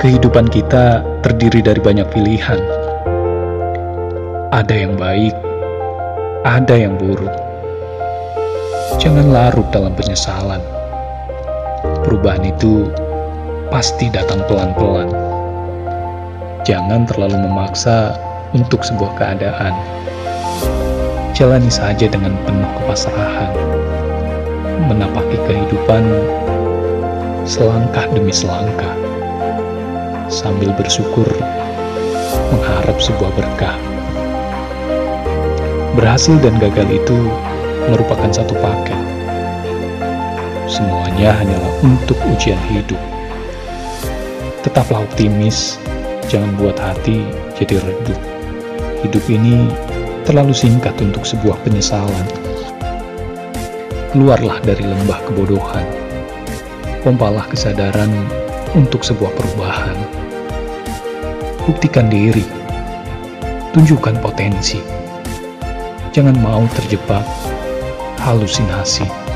Kehidupan kita terdiri dari banyak pilihan. Ada yang baik, ada yang buruk. Jangan larut dalam penyesalan. Perubahan itu pasti datang pelan-pelan. Jangan terlalu memaksa untuk sebuah keadaan. Jalani saja dengan penuh kepasrahan. Menapaki kehidupan selangkah demi selangkah sambil bersyukur mengharap sebuah berkah. Berhasil dan gagal itu merupakan satu paket. Semuanya hanyalah untuk ujian hidup. Tetaplah optimis, jangan buat hati jadi redup. Hidup ini terlalu singkat untuk sebuah penyesalan. Keluarlah dari lembah kebodohan. Pompalah kesadaran untuk sebuah perubahan. Buktikan diri, tunjukkan potensi. Jangan mau terjebak halusinasi.